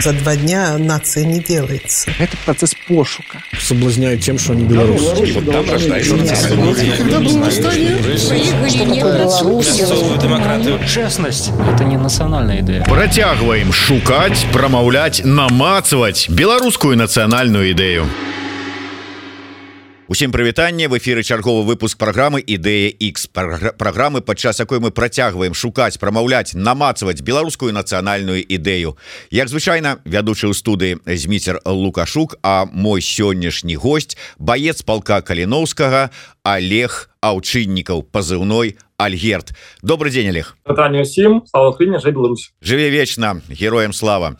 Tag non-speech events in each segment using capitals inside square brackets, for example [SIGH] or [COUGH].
За два дня нация не делается. Это процесс пошука. Соблазняют тем, что они белорусы. демократию. Честность – это не национальная идея. Працягваем шукаць, прамаўляць, намацаваць беларускую нацыянальную ідэю. Усім прывітанне в эфиры чарговы выпуск программы ідэя X программы падчас якой мы працягваем шукаць прамаўляць намацаваць беларускую нацыянальную ідэю. Як звычайна вядучы ў студыі зміцер лукашук а мой сённяшні гость баец палка каліноўскага Олег аўчыннікаў пазыўной Альгерт. Добрый день Олег. Усім Беларусь. Жыве вечна героем слава.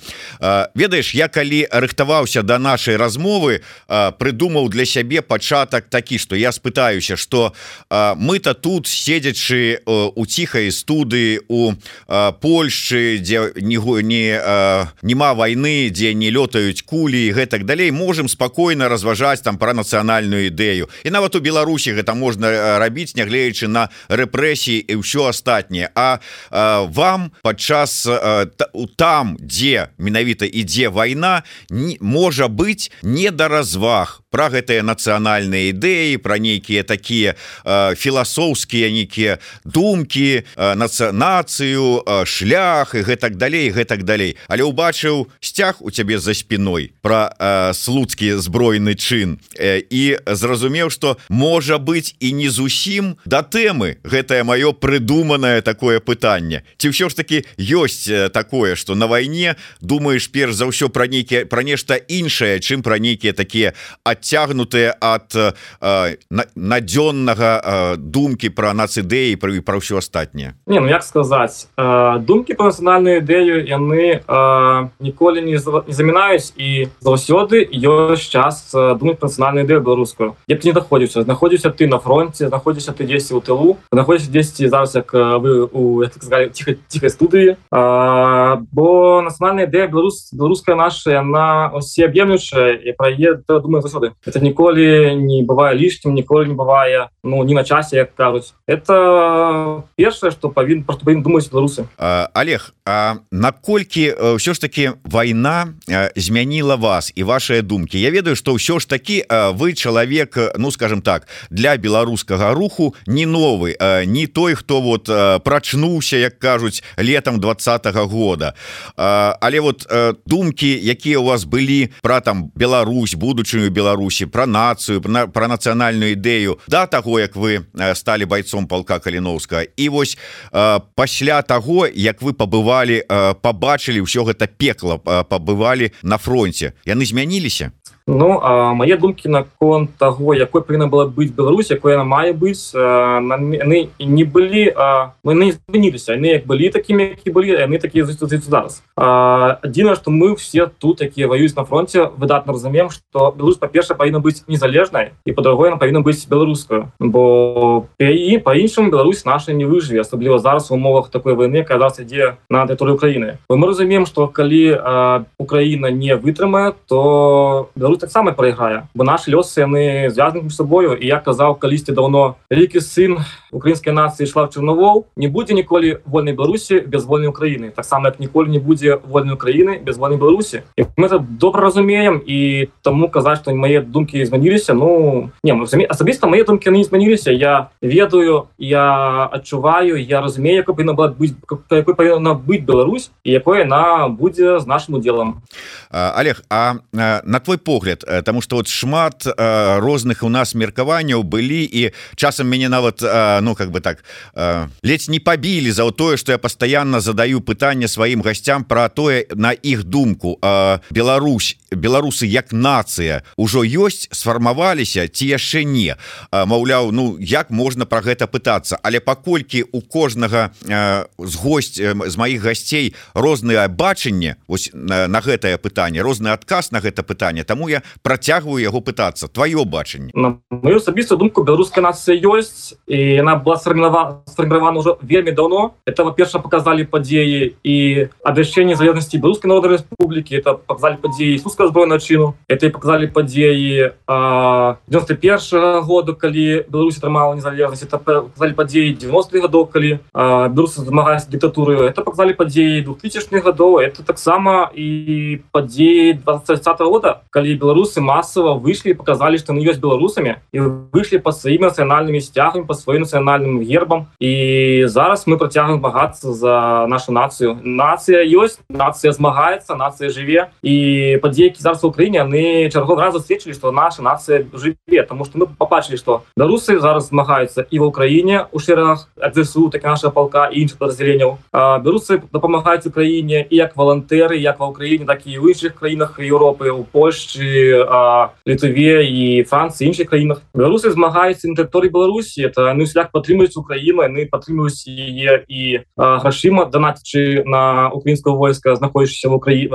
Ведаеш я калі рыхтаваўся до да нашай размовы прыдумаў для сябе пачатак такі что я спытаюся что мы-то тут седзячы у ціхай студы у Польшчы дзе не не нема войны дзе не лётаюць кулі гэтак далей можем спокойно разважаць там про нацыянальную ідэю і нават у Беларусі гэта можна рабіць нягледзячы на рэпрэсію рэпрэсіі і ўсё астатняе. А, а вам падчас там дзе менавіта ідзе вайна не можа быць не да разваг про гэтыя нацыянальныя ідэі про нейкія такія філасофскія нейкія думкі нацыянацыю шлях і гэтак далей гэтак далей. Але убачыў сцяг у цябе за спиной про слуцкі збройны чын і зразумеў что можа быть і не зусім да тэмы гэтая гэтае маё прыдуманае такое пытанне ці ўсё ж таки ёсць такое что на вайне думаешь перш за ўсё пра нейкі пра нешта іншае чым пра нейкія такія адцягнутыя ад надзённага думкі про нацыдэі пра пра ўсё астатняе не ну як сказаць думкі про нацыянальную ідэю яны ніколі не замінаюць і заўсёды ёсць час думаць нацыянальную ідэю беларускую. Як не даходзіўся знаходзіўся ты на фронте знаходзіся ты дзесьці у тылу знаходзіся 10 зараз як вы у ціха ціхай студыі бо нацыянальная ідэя беларус беларуская наша яна усе аб'емлючая і прае думаю заўсёды это ніколі не бывае лішнім ніколі не бывае ну не на часе як кажуць это першае что павін просто павін думаць беларусы Олег А наколькі ўсё ж таки вайна змяніла вас і ваши думкі Я ведаю что ўсё ж таки вы чалавек ну скажем так для беларускага руху не новы не не той хто вот прачнуўся як кажуць летом двадцатого года. Але вот думкі якія у вас былі про там Беларусь будучыню Беларусі про нацыю про нацыянальную ідэю да того як вы стали бойцом полка каліновска і вось пасля того як вы побывалі побачылі ўсё гэта пекла побывалі на фронте яны змяніліся Ну а мае думкі наконт таго якой павінна была быць Беларусь якой яна мае быць яны не былі мы не змяніліся. Яны як былі такімі які былі яны такія адзіна што мы все тут якія ваююць на фронте выдатна разумеем што Беларусь па-перша павінна быць незалежнай і па-другое павінна быць беларускаю. Бо і па-іншаму Беларусь наша не выжыве асабліва зараз у умовах такой войны казаць ідзе на тэрыторыю Украіны. Мы разумеем што калі Украіна не вытрымае то Беларусь таксама прайграе бо наши лёсы яны звязаны собою. І я казаў калісьці давно вялікі сын украінскай нацыі ішла в чарновол не будзе ніколі вольнай беларусі без вольнай Україны таксама як ніколі не будзе вольной Україны без вольнай беларусі і мы это добра разумеем і таму казаць што мае думкі змяніліся ну не мы асабіста мае думкі не змяніліся я ведаю я адчуваю я разумею як павінна была быць якой павінна быць Беларусь і якое на будзе з нашим удзелам Олег А на твой погляд погляд э, тому что вот шмат э, розных у нас меркаванняў былі і часам мяне нават э, ну как бы так ледзь не побілі за тое что я постоянно задаю пытанне сваім гасцям про тое на іх думку. Беларусь беларусы як нацыя ўжо ёсць сфармаваліся ці яшчэ не. Маўляў Ну як можна про гэта пытацца але паколькі у кожнага з госць з маіх гасцей розныя бачанне ось на, на гэтае пытанне розны адказ на гэта пытанне Таму Таму я працягваю яго пытацца? Твоё бачанне. На мою асабістую думку беларуская нацыя ёсць і яна была сфарміравана сфарміравана ўжо вельмі давно это во-перша показалі падзеі і абвяшчэнне залежнасці беларускай народа Республікі это показалі падзеі суска збройную чыну это і показалі падзеі 91 -го году калі Беларусь атрымала незалежнасць это показалі падзеі 90 гадоў калі беларусы змагаюць дыктатуры это показалі падзеі 2000 гадоў это таксама і падзеі 20 года калі беларусы масава выйшлі показалі што мы ёсць беларусамі і выйшлі па сваім нацыянальнымі сцягамі по сваім нацыянальным гербам. І зараз мы працягваем багацца за нашу нацыю нацыя ёсць нацыя змагаецца нацыя жыве і падзекі зараз у краіне яны чаргов разу сведчылі што наша нацыя жыве тому что мы побачылі што беларусы зараз змагаюцца і в Украіне у шэрагах адсу так наша палка іншых подразделенняў беларусы дапамагаюць Украіне і як валантэры як ва Украіне так і ў іншых краінах Еўропы у Польшчы літве і Францыі іншых краінах беларусы змагаюцца на тэрыторыі Беларусі это ну шлях падтрымаюць Украіну яны падтрымаюць яе і грашыма данатчы на украінского войска знаходзішся в Украіне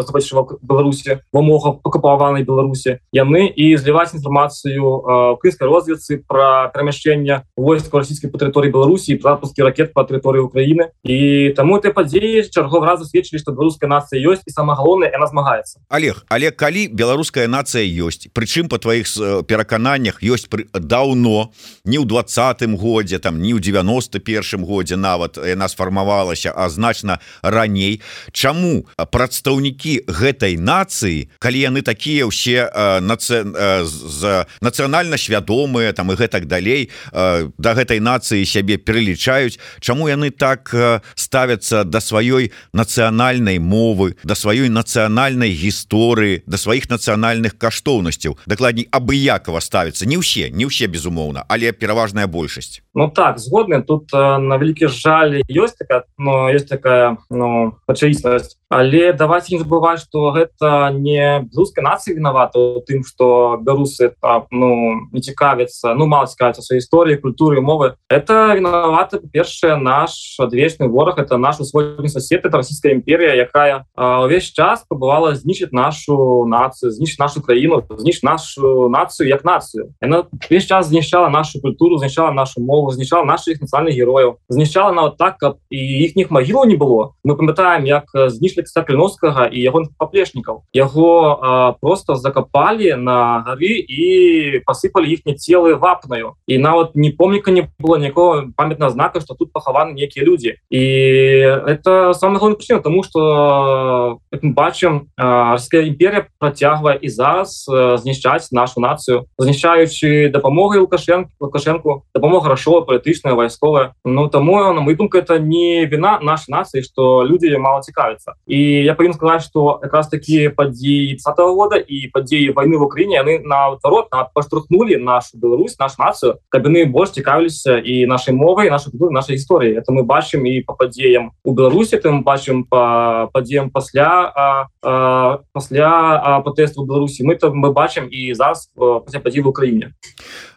Беларусі в умовах акупаванай Беларусі яны і зліваць інфармацыю украінскай розведцы про перамяшчэння войска расійскай по тэрыторыі Беларусі запускі ракет по тэрыторыі Украіны і таму этой падзеі чаргов разу сведчылі што беларуская нацыя ёсць і сама галоўная яна змагаецца Олег але калі беларуская нацыя ёсць. Прычым по тваіх перакананнях ёсць пры даўно не ў двадцатым годзе там не ў 91 годзе нават яна сфармавалася а значна раней. Чаму прадстаўнікі гэтай нацыі калі яны такія ўсе нацэ з нацыянальна свядомыя там і гэтак далей да гэтай нацыі сябе пералічаюць Чаму яны так ставяцца да сваёй нацыянальнай мовы да сваёй нацыянальнай гісторыі да сваіх нацыянальных каштоўнасцяў дакладней абыякова ставіцца не ўсе не ўсе безумоўна але пераважная большасць Ну так згодны. Тут на вялікі жаль ёсць такая но есть такая ну пачаіснасць але давайте не забывать что гэта не беларускай нацыі виновата тым что беларусы там ну не цікавіцца ну мало цікавіцца сваёй гісторыі культуры мовы это виновата першае наш адвечны вораг это наш свой сосед это российская імперія якая увесь час пабывала знішчыць нашу нацыю знішчыць нашу краіну зніш нашу нацыю як нацыю она весь час знішчала нашу культуру знішчала нашу мову знішчала наших нацыянальных герояў знішчала нават так каб і іхніх магілаў не было мы памятаем як знішли кліновскага і яго паплечнікаў яго а, просто закапалі на гары і посыпали іхні целы вапнаю і нават не помніка не было никакого памятна знака что тут пахаваны некія люди. І это самое главное причина тому что мы бачым российская імперия процягвае і зараз знішчаць нашу нацыю знішчаючы дапамогай лукашенко лукашенко дапамога грашова палітычная вайсковая Ну таму на мой думку это не вина нашей нации что люди мало цікавятся і я павін сказать что как раз таки падзеі 20 -го года і падзеі войны в Украине яны наадварот на паштурхнули нашу Беларусь нашу нацию каб яны больш цікавіліся і нашай мовай наша нашай гісторыі это мы бачым і по падзеям у Беларусі там бачым по падзеям пасля а, а, пасля протэсту Беларусі мы там мы бачым і зараз пасля падзі в Украине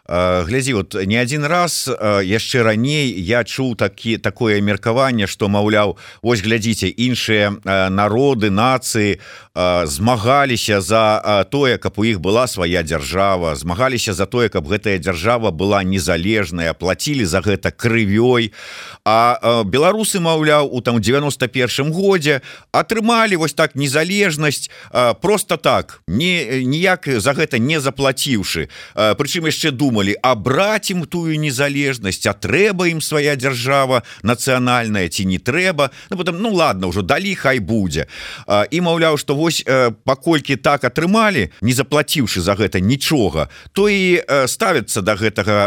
глядзі вот не один раз яшчэ раней я чуў такі такое меркаванне что маўляў ось глядзіце іншыя народы нацыі змагаліся за тое каб у іх была свая дзяржава змагаліся за тое каб гэтая дзяржава была незалежная платілі за гэта крывёй. А беларусы маўляў у там 91 годзе атрымалі вось так незалежнасць просто так не ніяк за гэта не заплаціўшы. Прычым яшчэ думалі абраць ім тую незалежнасць а трэба ім свая дзяржава нацыянальная ці не трэба ну, потом ну ладно ўжо далі хай будзе і маўляў что вось паколькі так атрымалі не заплаціўшы за гэта нічога то і ставіцца до да гэтага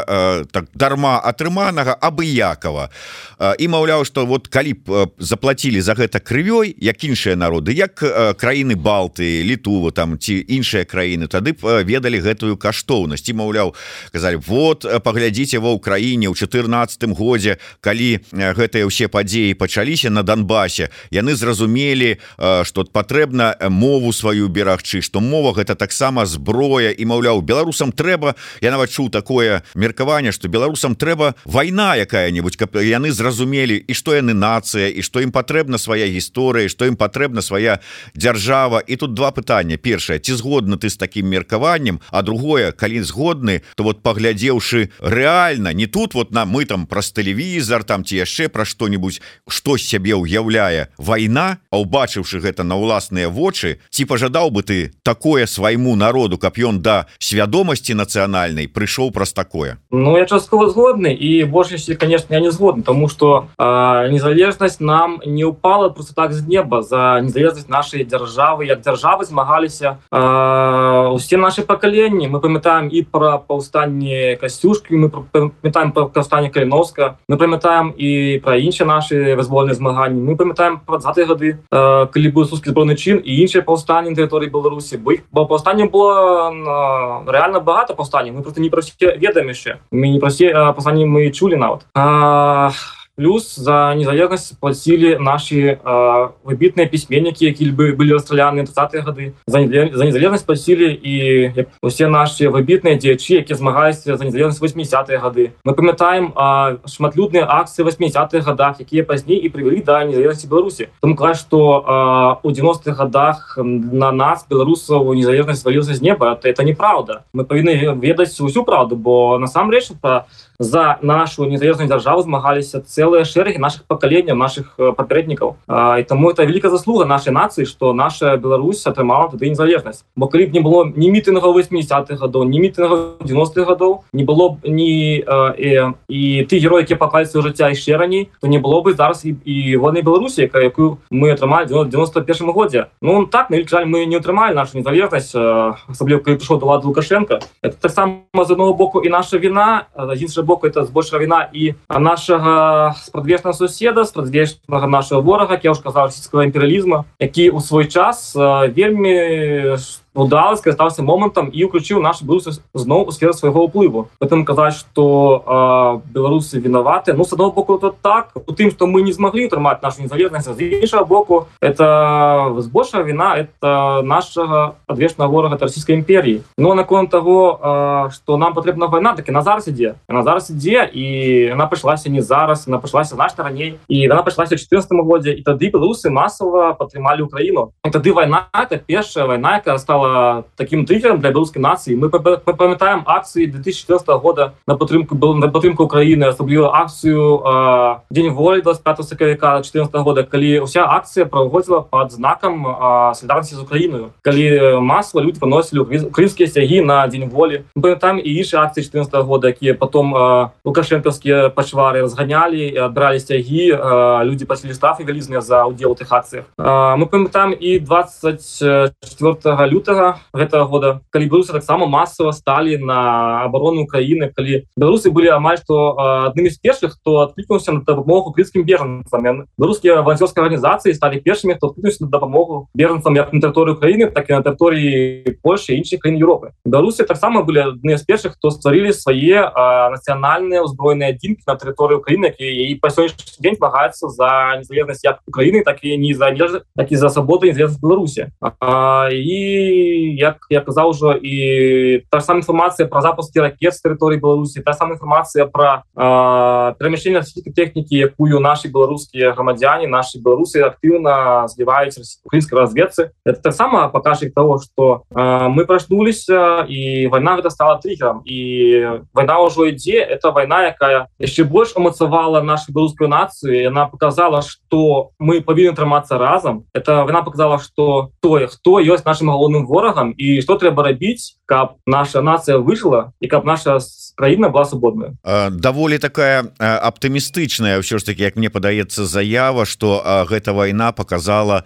так дарма атрыманага абыякова. І маўляў что вот калі б заплатілі за гэта крывёй як іншыя народы як краіны балты літува там ці іншыя краіны тады б ведалі гэтую каштоўнасць. І маўляў сказали вот паглядзіце ва ўкраіне ў 14 годзе калі гэтыя ўсе падзеі пачаліся на Донбасе яны зразумелі что патрэбна мову сваю берагчы что мова гэта таксама зброя і маўляў беларусам трэба я нават чуў такое меркаванне что беларусам трэба вайна якая-нибудь каб яны зразумелі і что яны нацыя і что ім патрэбна свая гісторыя что ім патрэбна свая дзяржава і тут два пытання першае ці згодны ты з таким меркаваннем а другое калі згодны то вот паглядзеўшы реально не тут вот на мы там праз тэлевізор там ці яшчэ пра что-нибудь что сябе ўяўляе вайна а убачыўшы гэта на ўласныя вочы ці пожадаў бы ты такое свайму народу каб ён да свядомасці нацыянальнай прыйшоў праз такое. Ну я часткова згодны і большасці конечно я не згодны тому что незалежнасць нам не упала просто так з неба. За незалежнасць нашай дзяржавы як дзяржавы змагаліся усе наши пакаленні мы памятаем і пра паўстанне касцюшкі мы памятаем про паўстанне каліновска мы памятаем і пра іншыя наши вызвольныя змаганні мы памятаем про 20 гады калі быў сускі збройны чын і іншыя паўстанні тэрыторыі беларусі бы іх бо паўстанне было реально багата паўстанне мы просто не про ведаем яшчэ мы не просе пастанні мы чулі нават а плюс за незалежнасць плацілі наши выбітныя пісьменнікі які бы былі расстраляны 20 гады за за незалежнасць плацілі і усе наши выбітныя дзеячы які змагаюцца за незалежнасць 80 гады мы памятаем шматлюдныя акцыі 80-х годах якія пазней і прывялі да незалежнасці беларусі там кла что у 90-х годах на нас беларусаў незалежнасць свалілася з неба. Это неправда. Мы павінны ведаць усю правду бо насамрэч по за нашу незалежную дзяржаву змагаліся цэлыя шэрагі наших пакаленняў наших папярэднікаў. І таму это великкая заслуга нашай нацыі что наша Беларусь атрымала тады незалежнасць. Бо калі б не было ні мітынга 80-х гадоў не мітынга 90-х гадоў не было б ні і, і ты герой які пакальцы жыцця яшчэ раней то не было бы зараз і, і вольнай Беларусі якая якую мы атрымалі 91 годзе. Ну так на жаль мы не атрымалі нашу незалежнасць асабліва прыйшоў до лад лукашенко. Это таксама з одного боку і наша вина іншага боку это збольшая вина і нашага спрадвечнага суседа спрадвечнага нашего ворага я уже казал российского імперыялізма які у свой час вельмі удалось скарыстаўся момантам і уключыў наш беларусы зноў у сферу свайго ўплыву этом казаць что беларусы вінаваты ну с одного боку то так. У тым что мы не змаглі трымаць нашу незалежнасць з іншага боку это збольшая вина это нашага адвечнага ворага российской імперии но наконт того что нам патрэбна война таки на зараз ідзе на зараз ідзе і она прыйшлася не зараз она прыйшлася значна раней і она прыйшлася 14 годзе і тады беларусы масова падтрымалі Украіну тады война это першая война якая стала таким триггером для беларускай нацыі мы памятаем акцыі 2014 года на падтрымку был на падтрымку Украіны асабліва акцыю дзень волі 25 сакавіка 14 года калі уся акцыя праводзіла под знакам солідарнасці з Украіною калі масава люди паносілі украінскія сцягі на дзень волі там і іншыя акцыі 14 года якія потом лукашэнкаўскія пачвары разганялі адбралі сцягі люди паселі штрафы вялізныя за удзел тых акцыях мы памятаем і 24 лютого лютага гэтага года калі беларусы таксама масава сталі на оборону Украіны калі беларусы былі амаль што аднымі з першых хто адклікнуўся на дапамогу крыскім бежанцам. Беларускія ванцёрскія арганізацыі сталі першымі хто адклікнуўся на дапамогу бежанцам як на тэрыторыі Украіны так і на тэрыторыі Польши іншых краін Европы. Беларусы таксама былі адны з першых хто стварылі свае нацыянальныя ўзброеныя адзінкі на тэрыторыі Украіны і па сённяшні дзень змагаецца за незалежнасць як Украіны так і не за так і за свабоду Беларусі. І як я казаў ужо і та сама інфармацыя про запускі ракет з тэрыторыі Беларусі та сама інфармацыя про перамяшчэнне тэхнікі якую наши беларускія грамадзяне наши беларусы актыўна зліваюць украінскай разведцы это таксама пакажа того что мы прачнуліся і вайна гэта стала триггером. І вайна ўжо ідзе это вайна якая яшчэ больш умацавала нашу беларускую нацыю она показала что мы павінны трымацца разам это вона показала что тое хто ёсць нашим галоўным ворагам і что трэба рабіць каб наша нацыя выжила і каб наша краіна была свободная. Даволі такая аптымістычная ўсё ж таки як мне падаецца заява что гэта вайна показала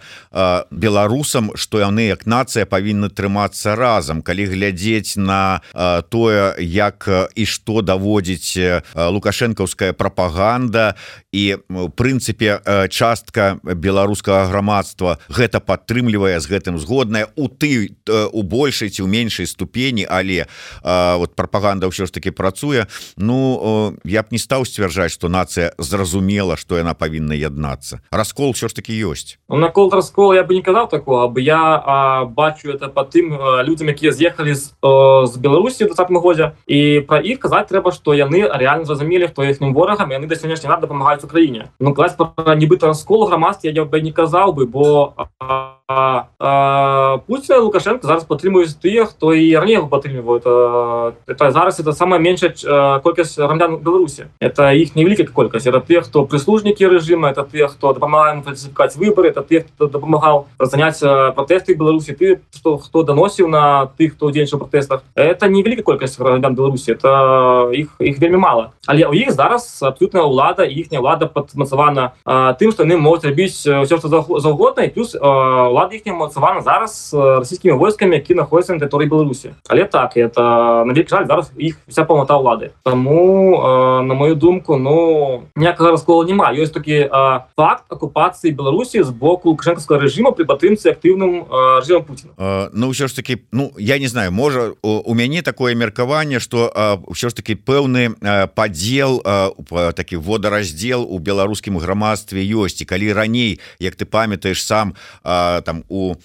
беларусам что яны як нацыя павінны трымацца разам калі глядзець на тое як і что даводзіць лукашэнкаўская прапаганда і прынцыпе частка беларускага грамадства гэта падтрымлівае з гэтым згодная у ты у большай ці ў меншай ступені але вот прапаганда ўсё ж таки працуе. Ну я б не стаў сцвярджаць что нацыя зразумела что яна павінна яднацца. Раскол все ж таки ёсць. Ну, накол раскол я бы не казаў такого бы я а, бачу это по тым людям якія з'ехалі з, з беларусі в 20 годзе. І про іх казаць трэба что яны реально зразумелі хто іхнім ворагам яны да сённяшні рад дапамагаюць Україне Ну клас нібыта раскол грамадстве я бы не казаў бы бо а, Путина Лукашенко зараз падтрымуюць тыя хто і раней падтрымліваюць это зараз это самая меншая колькасць грамадян Беларусі это іх невялікая колькасць это тыя хто прыслужнікі рэжыма это тыя хто дапамагаем фальсифікаць выборы это тых хто дапамагаў заняць пратэсты Беларусі ты што хто даносіў на тых хто удзельнічаў пратэстах это невялікая колькасць грамадян Беларусі это іх іх вельмі мала але ў іх зараз абсолютная ўлада іхняя ўлада падмацавана тым што яны могуць рабіць все што заўгодна і плюс у лады іх мацавана зараз расійскімі войскамі які находятся на тэрыторыі беларусі але так это навек жаль зараз іх вся паўната ўлады тому на мою думку ну ніякага раскола няма ёсць такі факт акупацыі беларусі з боку лукашэнкаўскага рэжыма при падтрымцы актыўным режимом Путина. Ну ўсё ж таки ну я не знаю можа у мяне такое меркаванне что ўсё ж таки пэўны падзел такі водараздзел у беларускім грамадстве ёсць і калі раней як ты памятаеш сам там у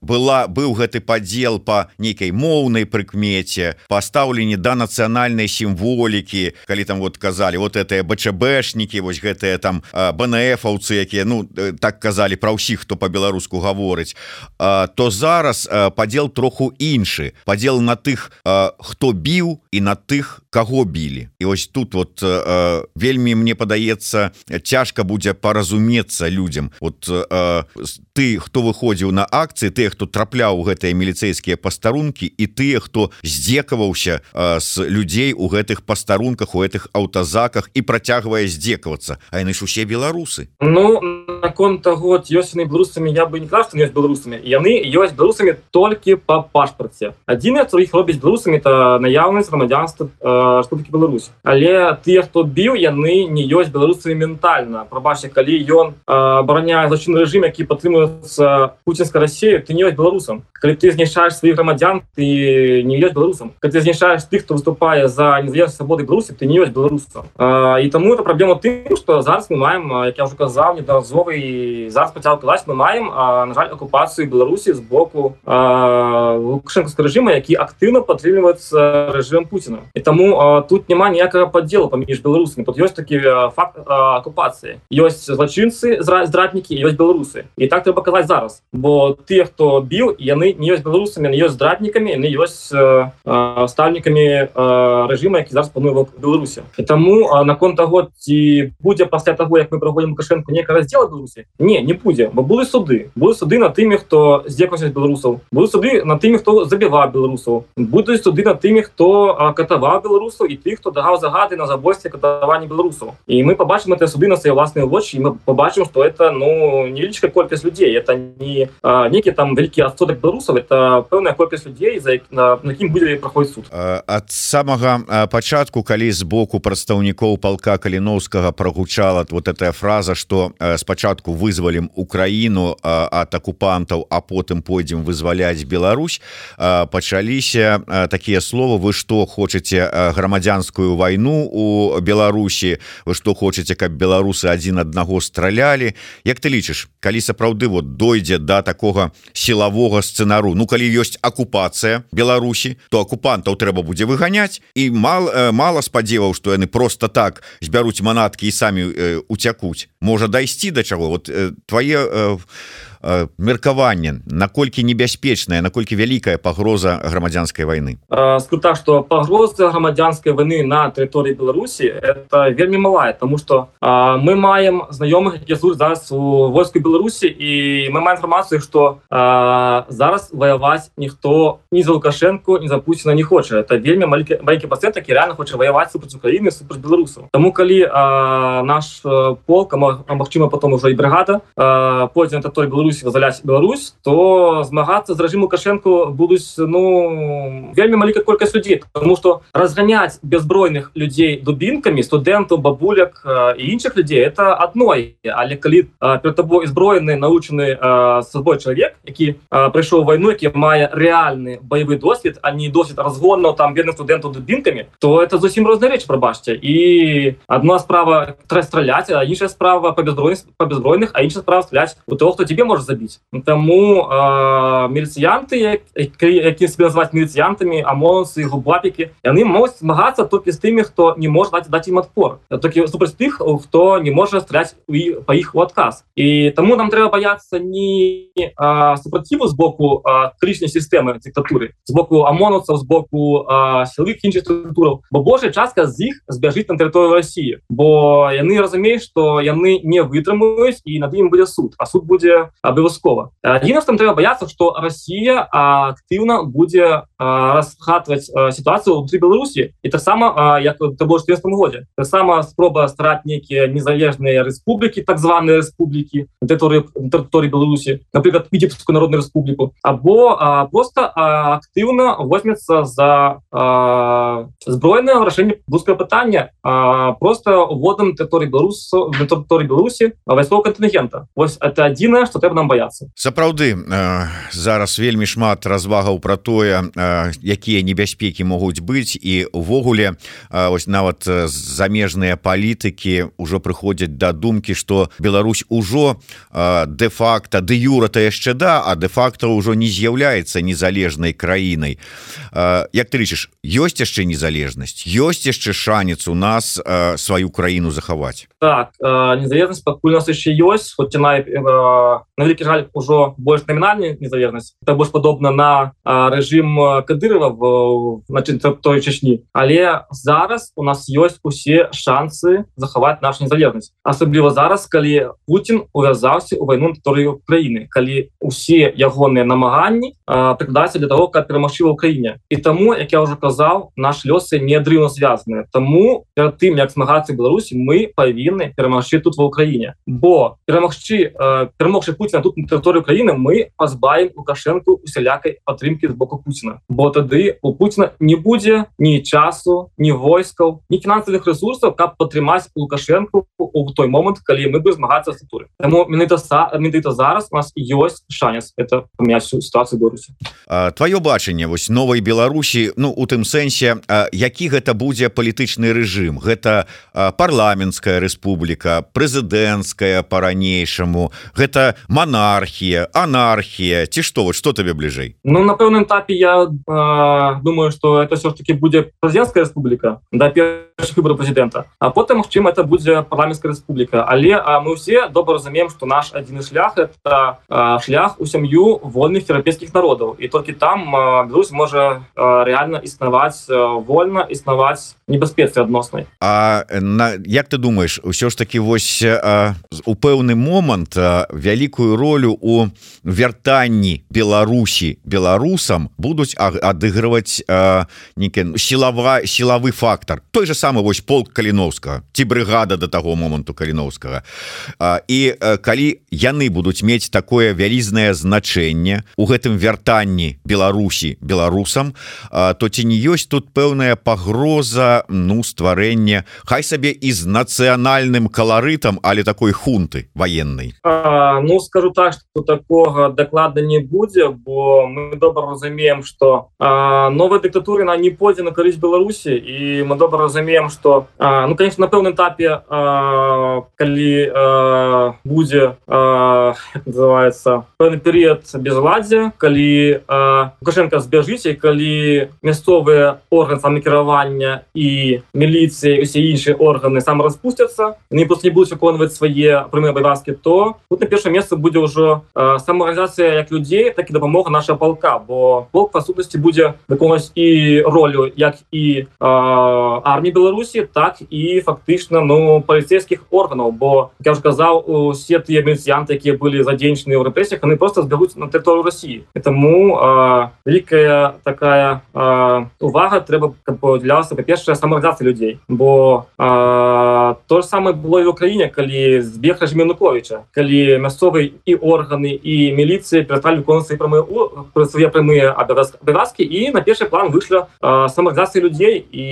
была быў гэты падзел по нейкай моўнай прыкмеце пастаўленні да нацыянальнай сімволікі калі там вот казалі вот это бчбшнікі вось гэтыя там бнфаўцы якія ну так казалі про ўсіх хто по-беларуску гаворыць. То зараз падзел троху іншы. Падзел на тых хто біў і на тых кого білі. І ось тут вот вельмі мне падаецца цяжка будзе паразумецца людям вот ты хто выходзіў на акцыі тыя хто трапляў гэтыя міліцэйскія пастарункі і тыя хто здзекаваўся з людзей у гэтых пастарунках у гэтых аўтазаках і працягвае здзекавацца. А яны ж усе беларусы. Ну наконт таго ёсьны беларусамі я бы не кажу ёсць беларусамі. Яны ёсць беларусамі толькі по пашпарце. Адзін іх робіць беларусамі это наяўнасць грамадзянства Республікі Беларусь. Але тыя хто біў яны не ёсць беларусамі ментальна. Прабачце калі ён абараняе злачын рэжым які падтрымуе становится Россией, ты не есть белорусом. Когда ты знешаешь своих громадян, ты не есть белорусом. Когда ты знешаешь тех, кто выступает за независимость свободы Беларуси, ты не есть белорусом. И тому это проблема тем, что зараз мы маем, как я уже сказал, неодноразово, и зараз потягал казать, мы маем, на жаль, оккупацию Беларуси с боку Лукашенковского режима, який активно подтримуется режимом Путина. И тому тут нема ніякого поддела поміж белорусами. Тут есть такий факт оккупации. Есть злочинцы, здратники, есть белорусы. И так трэба казаць зараз бо тыя хто біў яны не ёсць беларусамі не ёсць здратнікамі не ёсць э, стальнікамі э, рэжыма які зараз пануе беларусі. І таму наконт таго ці будзе пасля таго як мы праходзім кашэнку некага раздзела беларусі? Не не будзе бо будуць суды будуць суды на тымі хто здзекаўся беларусаў. Будуць суды на тымі хто забіва беларусаў. Будуць суды на тымі хто катаваў беларусаў і тых хто дагаў загады на забойстве катаванні беларусаў. І мы побачым это суды на свае ўласныя вочы мы побачым что это ну невялічка колькасць людзей это не некий там вялікі адсотак беларусаў это пэўная колькасць людзей за на якім будзе праходзіць суд. Ад самага пачатку калі з боку прадстаўнікоў палка каліновскага прогучала вот эта фраза что спачатку вызвалім Украіну ад акупантаў а потым пойдзем вызваляць Беларусь пачаліся такія словы вы что хочаце грамадзянскую вайну у Беларусі вы что хочаце каб беларусы адзін аднаго стралялі Як ты лічыш калі сапраўды вот дойдзе до да такого сілавога сцэнару Ну калі ёсць акупацыя Беларусі то акупантаў трэба будзе выганяць і мал э, мало спадзеваў что яны просто так збяруць манаткі і самі э, уцякуць можа дайсці до чаго вот э, твае э, Э, меркаванне наколькі небяспечная наколькі вялікая пагроза грамадзянской войны так что пагроза грамадзянской войны на тэрыторыі Беларусі это вельмі малая тому что мы маем знаёмых які служат зараз у войску Беларусі і мы маем інфармацыю что зараз ваяваць ніхто не за лукашенко не за Путина не хоча это вельмі маленький маленький пацент які реально хоча ваяваць супраць Украіны супраць беларусаў Таму калі наш полк Магчыма потом уже і бригада пойдзе на той Беларусі Беларусь вызваляць Беларусь то змагацца з рэжым лукашенко будуць ну вельмі малікая колькасць людзей тому что разганяць беззбройных людзей дубінкамі студэнтаў бабуляк і іншых людзей это адной але калі перед тобой зброены научаны сабой чалавек які прыйшоў вайну які мае рэальны баявы досвед а не досвід разгонаў там бедных студэнтаў дубінкамі то это зусім розная рэч прабачце. І одна справа трэба страляць а іншая справа по беззбройных по беззбройных а інша справа стляць у того хто тебе можа забіць таму міліцыянты які себе назваць міліцыянтамі амонсы губапікі яны могуць змагацца толькі з тымі хто не можа даць даць ім адпор толькі супраць тых хто не можа страляць па іх у адказ і таму нам трэба баяцца не супраціву з боку крычнай сістэмы дыктатуры з боку амонуцаў з боку сілых іншых структураў бо Божая частка з іх збяжыць на тэрыторыю Росіі бо яны разумеюць што яны не вытрымаюць і над ім будзе суд. А суд будзе абавязкова адзін там трэба баяцца што Росія актыўна будзе расхатваць сітуацыю ўнутры Беларусі і таксама як ты больш годзе таксама спроба стараць нейкія незалежныя рэспублікі так званыя рэспублікі тэрыторыі тэрыторыі Беларусі напрыклад віцебскую народную рэспубліку або а, просто актыўна возьмецца за зброенае вырашэнне рускае пытання просто уводам тэрыторыі беларусу тэрыторыі Беларусі вайскова кантынгента Вось это адзінае што трэба нам баяцца сапраўды зараз вельмі шмат развагаў про тое якія небяспекі могуць быць. І увогуле ось нават замежныя палітыкі ўжо прыходзяць да думкі што Беларусь ужо де-факта ды юра то яшчэ да а де-факта ўжо не з'яўляецца незалежнай краінай. Як ты лічыш ёсць яшчэ незалежнасць? Ёсць яшчэ шанец у нас сваю краіну захаваць? Так незалежнасць пакуль нас яшчэ ёсць хоць яна на вялікі жаль ужо больш намінальная незалежнасць это больш падобна на рэжым кадырова в начин той чачні але зараз у нас ёсць усе шансы захаваць нашу незалежнасць асабліва зараз калі Путін увязаўся у вайну тэрыторыю краіны калі усе ягоныя намаганні прыкладаюцца для того как перамагчы в Украіне і таму як я уже казаў наш лёсы неадрыўна звязаныя Таму перад тым як змагацца Беларусі мы павінны перамагчы тут в Украіне бо перамагчы перамогчы Путина тут на тэрыторыю краіны мы пазбаем лукашэнку усялякай падтрымки з боку Путина бо тады у Путина не будзе ні часу ні войскаў ні фінансавых ресурсаў каб падтрымаць лукашэнку у той момант калі мы бы змагацца структуры Таму менавіта менавіта зараз у нас ёсць шанец это памяць ситуацию Беларусі твоё бачанне вось новой Беларусі Ну у тым сэнсе які гэта будзе палітычны рэжым гэта парламенская Рэспубліка прэзідэнцкая по-ранейшаму. Гэта монархія анархія ці што вот что табе бліжэй Ну на пэўным этапе я э, думаю что это все ж таки будзе прэзідэнцкая Рэспубліка да першых выбораў прэзідэнта а потым чым это будзе парламенская Рэспубліка але а мы все добра разумеем что наш адзіны шлях это а, шлях у сям'ю вольных еўрапейскіх народаў і толькі там Беларусь можа реально існаваць вольна існаваць небяспецы адноснай А на як ты думаешь ўсё ж таки вось у пэўны момант вялікую ролю у вяртанні Беларусі беларусам будуць адыгрываць некі сілава сілавы фактор той же самы вось полк каліновска ці брыгада до таго моманту каліновскага. І калі яны будуць мець такое вялізнае значэнне у гэтым вяртанні Беларусі беларусам то ці не ёсць тут пэўная пагроза ну стварэнне хай сабе і з нацыянальным каларытам але такой хунты военной Ну скажу так что такого докладда не будзе бо мы добра разумеем что новая дыктатура на не пойдзе на карысць Беларусі і мы добра разумеем что ну конечно на пэўным этапе калі будзе называется пэўны перыяд безладдзя калі лукашенко збяжыць і калі мясцовыя органы самакіравання і міліцыі усе іншыя органы сам распусцяцца не просто не будуць выконваць свае прямыя абавязкі то тут на першае месца будзе ўжо самаарганізацыя як людзей так і дапамога наша палка бо полк па сутнасці будзе выконваць і ролю як і армії Беларусі так і фактычна ну паліцейскіх органаў бо я ж казаў усе тыя мельцянты якія былі задзейнічаны ў рэпрэсіях яны просто збягуць на тэрыторыю Росіі таму вялікая такая а, увага трэба для па-першая самарганізацыя людзей бо а, то ж самае было і в Україніне калі збег рэжімянуковича калі мясцовыя і органы і міліцыі перасталі выконваць прамыя пра свае прамыя абавязкі і на першы план выйшла самарганізацыя людзей і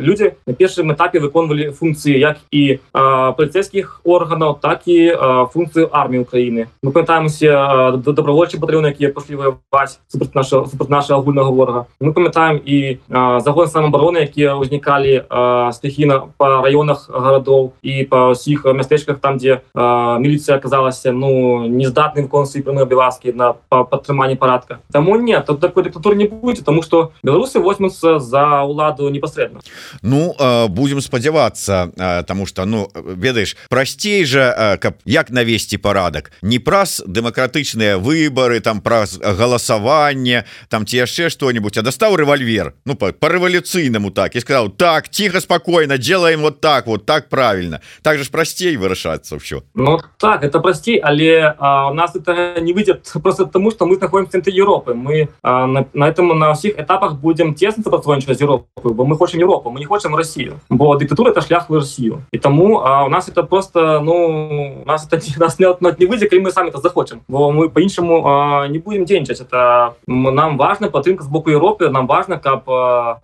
людзі на першым этапе выконвалі функцыі як і паліцейскіх органаў так і функцыю арміі Украіны мы памятаемся добровольчы батальёны якія пашлі воеваць супраць нашего супраць нашего агульнага ворага мы памятаем і загон самообороны якія ўзнікалі стыхіна по районах гарадоў і па ўсіх мястэчках там дзе міліцыя аказалася ну нездатным концы прямыя абавязкі на падтрыманне парадка Таму нет тут такой дыктатур не будзе тому что беларусы возьмуцца за ўладу непасрэдна Ну будем спадзявацца тому что ну ведаеш прасцей же каб як навесці парадак. Не праз дэмакратычныя выборы там праз галасаванне там ці яшчэ что-нибудь а дастаў рэвальвер ну по, по рэвалюцыйнаму так. І сказал так тихо спокойно делаем вот так вот так правильно так же ж прасцей вырашацца все Ну так это прасцей але а, у нас это не выйдет просто тому что мы находим в центре Европы. Мы а, на, на этом на всех этапах будем тесно сопотрудничать Европы бо мы хочем Европу мы не хочем Россию. Бо диктатура это шлях в Россию. И тому а, у нас это просто ну у нас это [LAUGHS] нас не, не выйдет и мы сами это захочем. Бо мы по-іншаму а, не будем деньчать это нам важно падтрымка з боку Европы нам важно каб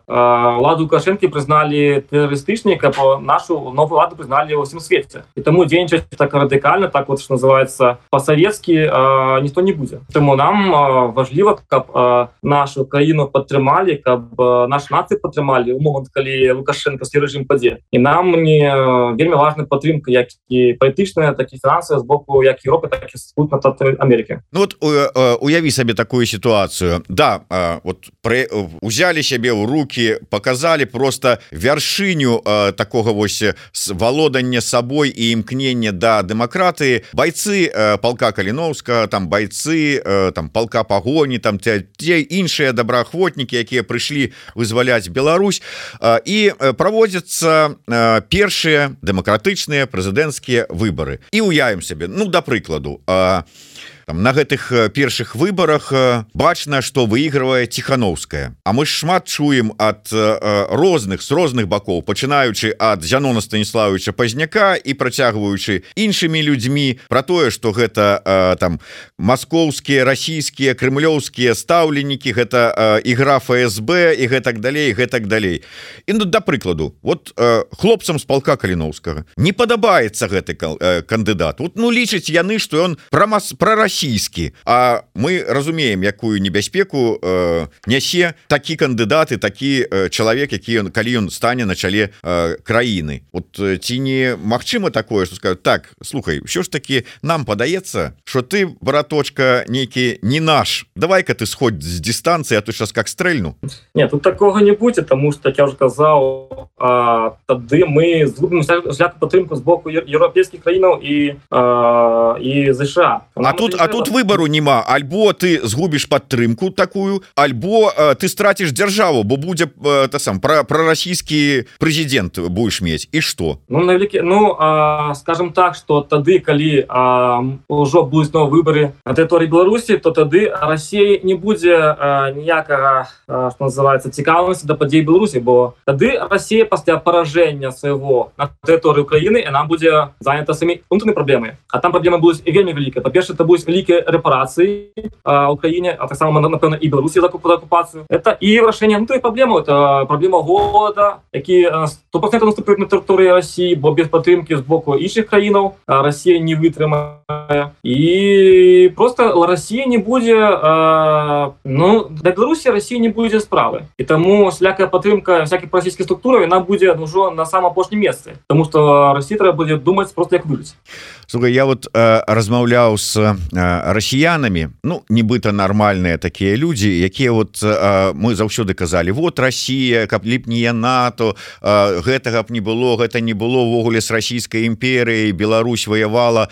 ладу лукашэнкі прызналі тэрарыстычнай каб нашу новую ладу прызналі ўсім свеце і таму дзейнічаць так радыкальна так вот что называется по-савецкі ніхто не будзе Таму нам важліва каб нашу краіну падтрымалі каб наш нацыі падтрымалі у момант калі лукашэнкаскі рэжым падзе і нам не вельмі важна падтрымка як і палітычная так і фінансавая з боку як Европы так і спутна Америки. Ну вот уяві сабе такую ситуацию. Да вот при узялі сябе ў руки показалі просто вяршыню такого вось валодання сабой і імкнення да дэмакратыі бойцы полка каліновска там бойцы там полка пагоні там те іншыя добраахвотнікі якія прыйшлі вызваляць Беларусь. І праводзяцца першыя дэмакратычныя прэзідэнцкія выборы. І уявім сябе Ну да прыкладу а там на гэтых першых выборах бачна что выигрывае тихохановская А мы шмат чуем от розных с розных бакоў пачынаючы от зянона станіславовича пазняка і працягваючы іншымі людзьмі про тое что гэта там маскоўскія расійскія крымлёўскія стаўленнікі гэта ігра ФСБ і гэтак далей гэтак далей. І ну да прыкладу вот хлопцам з палка каліновскага не падабаецца гэты кандыдат. Вот ну лічыць яны что ён про мас про Россию расійскі А мы разумеем якую небяспеку э, нясе такі кандыдаты такі э, чалавек які ён калі ён стане на чале э, краіны. Вот э, ці не Мачыма такое что скажу так слухай що ж таки нам падаецца что ты браточка нейкі не наш. Давай-ка ты сходь з дистанцыі а ты сейчас как стрэльну нет тут такого не будзе тому что я уже казаў тады мы згубім падтрымку з боку еўрапейскіх краінаў і а, і ЗША А тут а тут выбору няма альбо ты згубіш падтрымку такую альбо э, ты страціш дзяржаву бо будзе э, та сам про про расійскі прэзідэнт будешь мець і что? Ну навекі ну а, скажем так что тады калі ўжо будуць но выборы на тэрыторыі Беларусі то тады Росія не будзе ніякага что называется цікаўнасці да падзей Беларусі бо тады Росія пасля паражэння свайго на тэрыторыі Украіны і нам будзе занята самі унутранай праблемы. А там праблема будуць вельмі вялікая па-перша это будет вялікія рэпарацыі Украіне а таксама напэўна і Беларусі закуп акупацыю это і вырашэнне ну, той праблему это праблема голода які 100% наступаюць на тэрыторыі Росіі бо без падтрымкі з боку іншых краінаў Росія не вытрымае і просто Росія не будзе ну да Беларусі Росія не будзе справы і таму слякая падтрымка всякіх расійскіх структураў яна будзе ўжо на сам апошнім месцы тому что Росія трэба будзе думаць просто як выжыць Слухай, я вот э, размаўляў с расіянамі Ну нібыта нармальныя такія людзі якія вот мы заўсёды казалі вот Росія каб ліпнія НАТО гэтага б не было гэта не было ўвогуле с расійскай імперыяй Беларусь воевала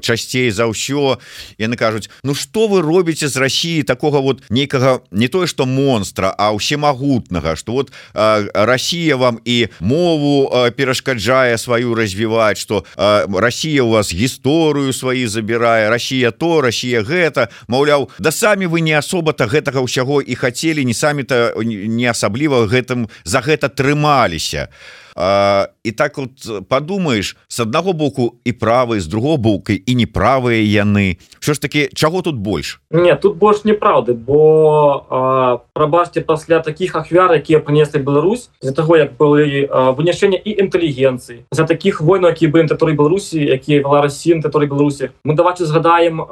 часцей за ўсё яны кажуць Ну что вы робіце з Росіі такого вот нейкага не тое что монстра а ўсемагутнага что вот Россия вам і мову перашкаджае сваю развіваць что Россия у вас гісторыю сваі забірае Россия то Россия гэта. Маўляў да самі вы не асоба-то гэтага ўсяго і хацелі не самі-то не асабліва гэтым за гэта трымаліся. А і так вот подумаешь с аднаго боку і правы з другого боку і неправыя яны що ж таки чаго тут больш не тут больш неправды бо прабачьте пасля таких ахвяр якія прынеслі Беларусь за того як былі вынішэння і інтэлігенцыі за таких войн які бы которые Беларусі якія была Россия который Беларусі мы давайте згадаем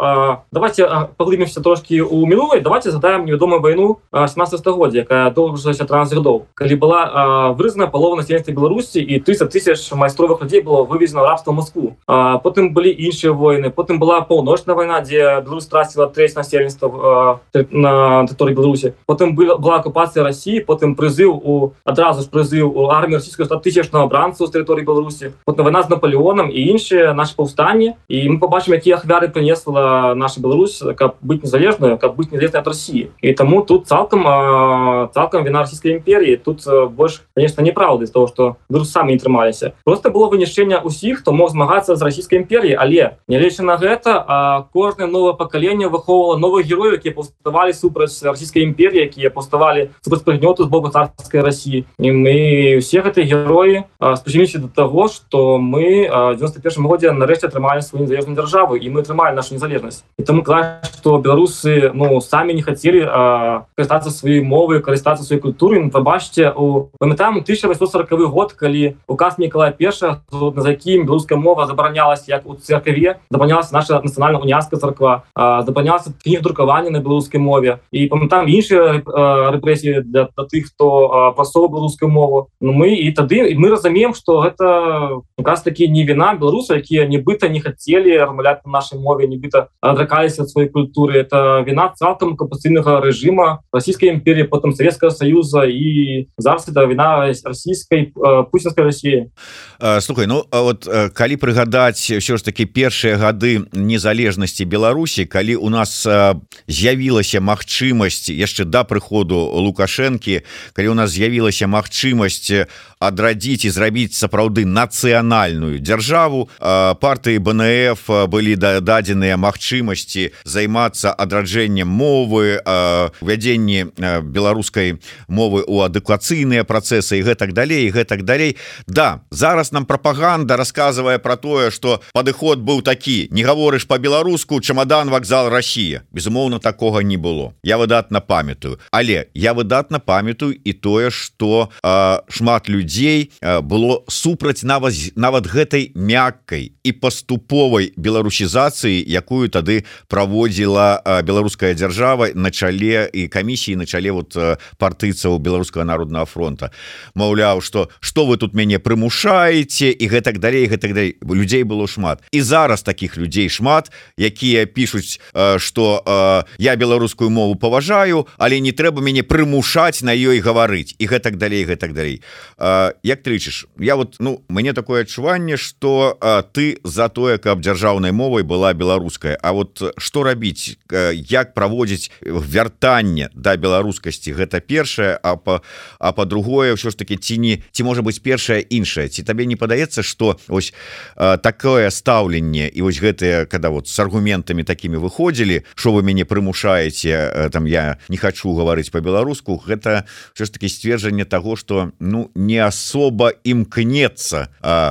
давайте поглыбімся трошки у мінулай давайте задаем невядомую войну 17 стагоддзя якая доўжася 13 гадоў калі была вырызана палова насельніцтва Беларусі і ты 300 тысяч майстровых людей было вывезено рабство Москву. А, потым былі іншыя войны потым была паўночная война дзе Беларусь страціла треть насельніцтва на которой Беларусі потым была оккупацыя России потым прызыў у адразу ж прызыў у армію российскую 100 тысячного бранцу з тэрыторыі Беларусі потом война з Наполеоном і іншыя наши паўстанні і мы побачым якія ахвяры прынесла наша Беларусь каб быць незалежную каб быць незалежной от России. І таму тут цалкам цалкам вина российской імперии тут больш конечно неправды з того что Беларусь самі не атрымаліся. Просто было вынішчэнне усіх хто мог змагацца з расійскай імперіі але нялечы на гэта кожнае новое пакаленне выхоўвала новых герояў якія паўставалі супраць расійскай імперіі якія паўставалі супрацьпрыгнёту з боку царскай Росіі і мы все гэтыя героі спачыміся до того что мы 91 годзе нарэшце атрымалі сваю незалежную дзяржаву і мы атрымалі нашу незалежнасць. І таму кла что беларусы ну самі не хацелі карыстацца сваёй мовы карыстацца сваёй культуры пабачце у памятаем 1840 год калі указ Миколая Пеша за якім беларуская мова забаранялась як у церкве забанялася наша нацыянальна уняская царква забанялася кніг друкавання на беларускай мове. І там іншыя рэпрэсіі для тых хто прасоў беларускую мову. Ну мы і тады мы разумеем что гэта указ такі не віна беларуса якія нібыта не хацелі рамуляць на нашай мове нібыта адракаліся ад сваёй культуры. Это віна цалкам капацыйнага рэжыма расійскай імперии потым советского союза і зараз это віна расійскай пусінскай России слухай ну вот калі прыгадаць все ж таки першыя гады незалежнасці Беларусі калі у нас з'явілася магчымасць яшчэ да прыходу лукашэнкі калі у нас з'явілася магчымасць адрадзіць і зрабіць сапраўды нацыянальную дзяржаву партыі БНФ былі дадзеныя магчымасці займацца адраджэннем мовы ввядзенні беларускай мовы у адукацыйныя працэсы і гэтак далей гэтак далей. Да зараз нам пропаганда рассказывае про тое что падыход быў такі. Не гаворыш по-беларуску чамадан вокзал Россия безумоўно такого не было. Я выдатна памятаю. Але я выдатна памятаю і тое что шмат людзей было супраць нават нават гэтай мяккай і паступовай беларусізацыі якую тады праводзіла беларуская дзяржава на чале і камісіі на чале вот партыйцаў беларускага народного фронта. Маўляў что что вы тут мяне прымушаеце і гэтак далей гэтак далей. Людзей было шмат. І зараз таких людзей шмат якія пишутць что я беларускую мову паважаю але не трэба мяне прымушаць на ёй гаварыць і гэтак далей гэтак далей. Як ты лічыш? Я вот ну мне такое адчуванне что ты за тое каб дзяржаўнай мовай была беларуская. А вот что рабіць? Як праводзіць вяртанне да беларускасці? Гэта першае а по а по-другое ўсё ж таки ці не ці можа быть першае іншае ці табе не падаецца что ось такое стаўленне і вось гэтыя когда вот с аргументамі такими выходзілі что вы мяне прымушаеце там я не хочу гаварыць по-беларуску гэта все ж таки сцверджанне того что ну не особо імкнецца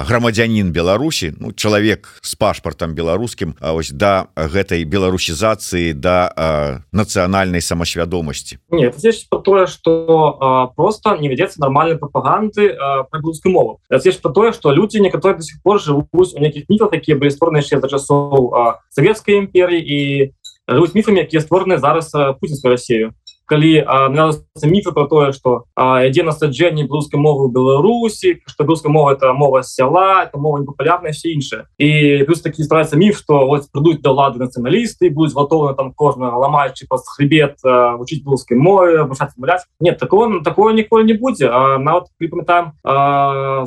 грамадзянин Беларусі ну чалавек с пашпартам беларускім А ось да гэтай беларусізацыі да нацыянальнай самасвядомасці. Тое что просто не вядзецца нормальной прапаганды про беларускую мову про тое что люди некаторые до сих пор живуць у некіх міфах такія былі створаны яшчэ за часоў советской імперии і жывуць міфамі якія створаны зараз путінскую Россию калі міфы про тое что ідзе насаджэнне беларускай мовы Беларусі что беларуская мова это мова сяла это мова непопулярная все іншае. І плюс такі старается міф что вот придуць до лады нацыяналісты будуць готовы там кожнага ламаючы па хребет вучыць беларускай мове муляць нет такого такое ніколі не будзе. Нават припамятаем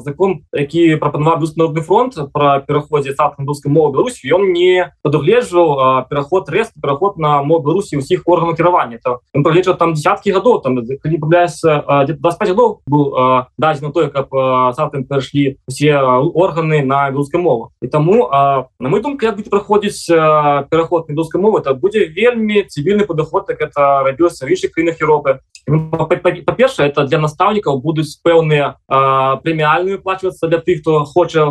закон які прапанаваў народны фронт про пераходзе беларускай мовы Беларусь ён не падугледжваў пераход рэст пераход на мову Беларусі ўсіх органаў кіравання. То пролечва там десяткі гадоў там не пабляецца 25 гадоў был дадзена тое каб сам перайшлі все органы на беларускай мову і таму на мой думку як будзе праходзіць пераход на беларускай мовы это будзе вельмі цивільны падыход так это рабілася в іншых краінах Еўропы па-перша это для настаўнікаў будуць пэўныя прэміальную плачвацца для тых хто хоча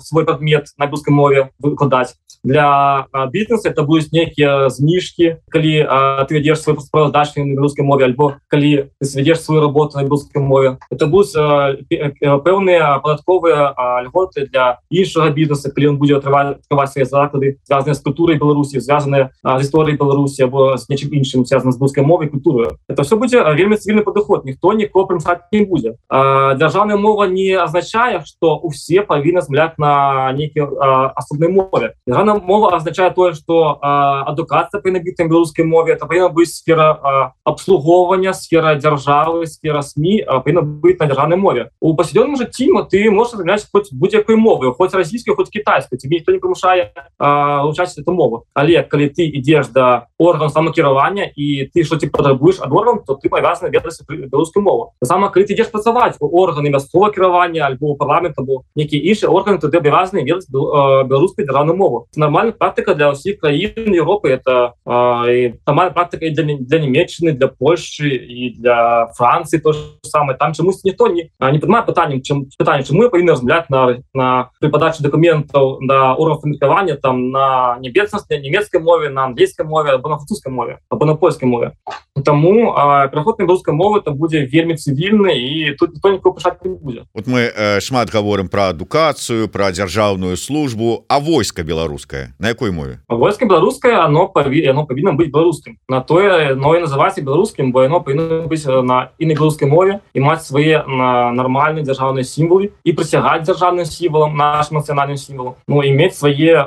свой прадмет на беларускай мове выкладаць для бізнеса это будуць нейкія зніжкі калі ты вядзеш свой справаздачы на беларускай мове альбо калі ты свядзеш сваю работу на беларускай мове. Это будуць пэўныя падатковыя льготы для іншага бізнеса калі он будзе атрываць свае заклады звязаныя з культурай беларусі звязаныя з гісторыяй беларусі або з нечым іншым связана з рускай мовай культуры это все будзе вельмі цивільны падыход ніхто нікого прымсаць не будзе дзяржаўная мова не азначае что усе павінны змляць на нейкі асобнай мове Державная мова означает тое что адукацыя павінна біць на беларускай мове это павінна быць сфера обслугоўвання сфера дзяржавы сфера сМ павінна быць на дзяржаўнай мове у пасядзённым жыцці ты можешь змяць хоць будь-якой мовы хоць расійскай хоць кітайскай тебе ніхто не прымушае учаць эту мову. Але калі ты ідзеш да орган самакіравання і ты что ты патрабуеш ад орган то ты павязаны ведаць беларускую мову сама калі ты ідзеш працаваць у органы мясцова кіравання альбо парламента бо нейкі іншы орган то ты абавязаны ведаць беларускай дзяржаўную мову нормальная практыка для ўсіх краін Европы это сама практыка для, для нямецчыны для Польши і для Францыі то самое там чамусь ніхто не не прымае пытанням чым пытанне чым мы павінны размляць на на при падачы документаў да уровня функавання там на небеснасць нямецкай мове на англійскай мове або на французскай мове або на польскай мове Таму пераход на беларускай мовы то будзе вельмі цывільны і тут ніхто нікого пышаць не будзе вот мы э, шмат гаворым про адукацыю про дзяржаўную службу. А войска беларускае на якой мове войска беларускае оно паві оно павінна быць беларускім на тое но і называецца беларускім бо яно павінна быць на інай беларускай мове і маць свае на нармальныя дзяржаўныя сімволы і прысягаць дзяржаўным сімвалам наш нацыянальным сімвалам Ну іметь свае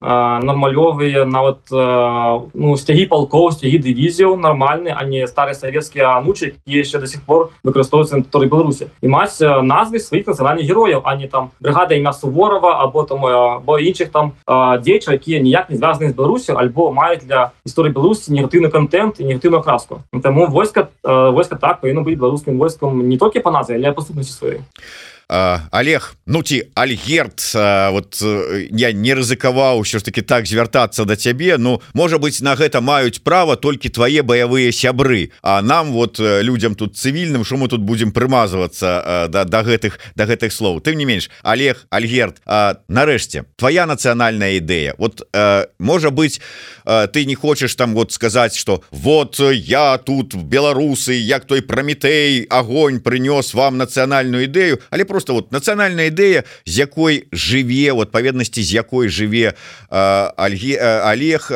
нармалёвыя нават ну сцягі палкоў сцягі дывізіяў нармальны а не старые савецкія анучы еще до сих пор выкарыстоўваюцца на той беларусі і маць назвы сваіх нацыянальных герояў а не там бригада імя суворова або там бо іншых там дзейча якія ніяк не звязаны з беларусю альбо маюць для гісторыі беларусі негатыўны контент і негатыўную краску таму войска войска так павінна быць беларускім войскам не толькі па назве але паступнасці сваёй Олег Ну ці Альгерт вот я не рызыкаваў ўсё ж таки так звяртацца да цябе Ну можа быть на гэта маюць права толькі твае баявыя сябры. А нам вот людям тут цывільным що мы тут будем прымазвацца да, да гэтых да гэтых слоў. Тым не менш Олег Альгерт нарэшце твоя нацыянальная ідэя. Вот можа быть ты не хочаш там вот сказаць что вот я тут беларусы як той прометей огоньнь прынёс вам нацыянальную ідэю але просто просто вот нацыянальная ідэя з якой жыве у адпаведнасці з якой жыве Альге Олег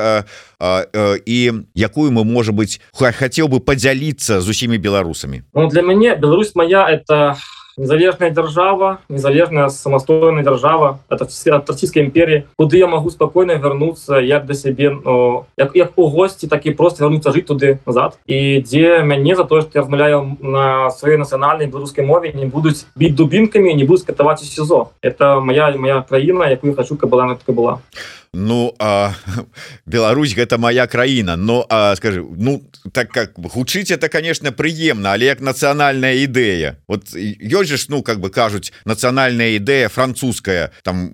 і якую мы можа быть хацеў бы падзяліцца з усімі беларусамі ну, для мяне Беларусь моя это незалежная держава незалежная самастойная держава это от российской империи куды я могу спокойно вернуться як до себе но як, як у гости так и просто вернуться жить туды назад. И где мяне за то что я размаўляю на своей национальной беларускай мове не будуць бить дубинками не будут катаваць у СИЗО. Это моя моя краіна якую хочу каб была на была Ну а, [LAUGHS] Беларусь гэта моя краіна. Но а, скажи ну так как гучыць это конечно прыемна але як нацыянальная ідэя. Вот ёсць же ну как бы кажуць нацыянальная ідэя французская. Там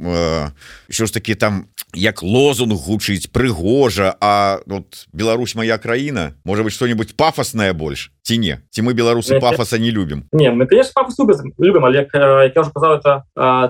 що э, ж таки там як лозунг гучыць прыгожа А вот Беларусь моя краіна. Может быть что-нибудь пафосная больше ці не ці мы беларусы Не, пафаса не любім Не, мы, конечно, папу любим, любим, але, як, як я вже казав, це е,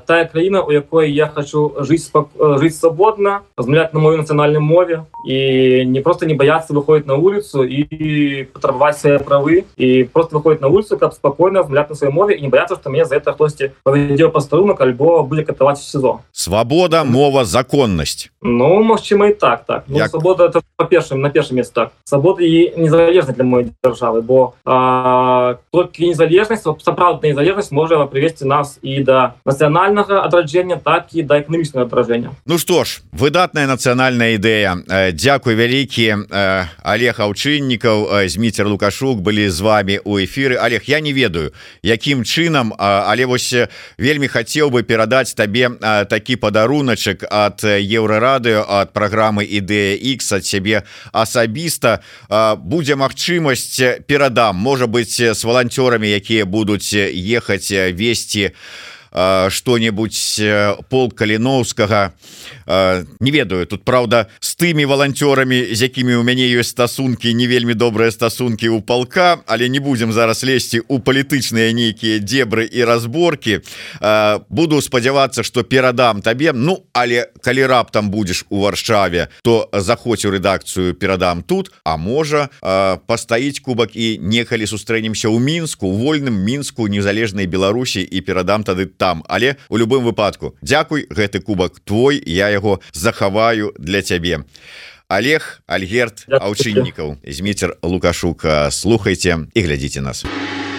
та країна, у якої я хочу жити, спок... е, жити свободно, розмовляти на моїй національній мові, і не просто не бояться виходити на вулицю і потребувати свої прави, і просто виходити на вулицю, щоб спокійно розмовляти на своїй мові, і не бояться, що мене за це хтось поведе по старунок, або буде катувати в СІЗО. Свабода мова законнасць Ну, можемо і так, так. Ну, Як? свобода це по першим, на першому місці так. Свобода і незалежність для моєї держави, бо а, тільки незалежність, справді незалежність може привести нас і до національного відродження, так і до економічного відродження. Ну что ж выдатная нацыянальная ідэя Э, Дзякуй вялікі э, Олег аўчыннікаў Зміцер лукашук былі з вами у эфиры Олег я не ведаю якім чынам а, але вось э, вельмі хацеў бы перадаць табе такі падаруначак ад еўрарадыо ад праграмы ідэя X ад сябе асабіста. Будзе магчымасць перадам можа быть з валанцёрамі якія будуць ехаць э, весці а, что-нибудь э, пол каліновскага не ведаю тут Праўда з тымі валанцёрамі з якімі у мяне ёсць стасункі не вельмі добрыя стасункі у палка але не будзем зараз лезці у палітычныя нейкія дебры і разборки. Буду спадзявацца что перадам табе Ну але калі раптам будзеш у варшаве то заходзь у рэдакцыю перадам тут а можа пастаіць кубак і некалі сустрэнемся ў мінску у вольным мінску незалежнай Беларусі і перадам тады там. Але у любым выпадку Дякуй гэты кубак твой я яго захаваю для цябе. Олег Альгерт аўчыннікаў зміцер лукашук. Слухайте і глядзіце нас. у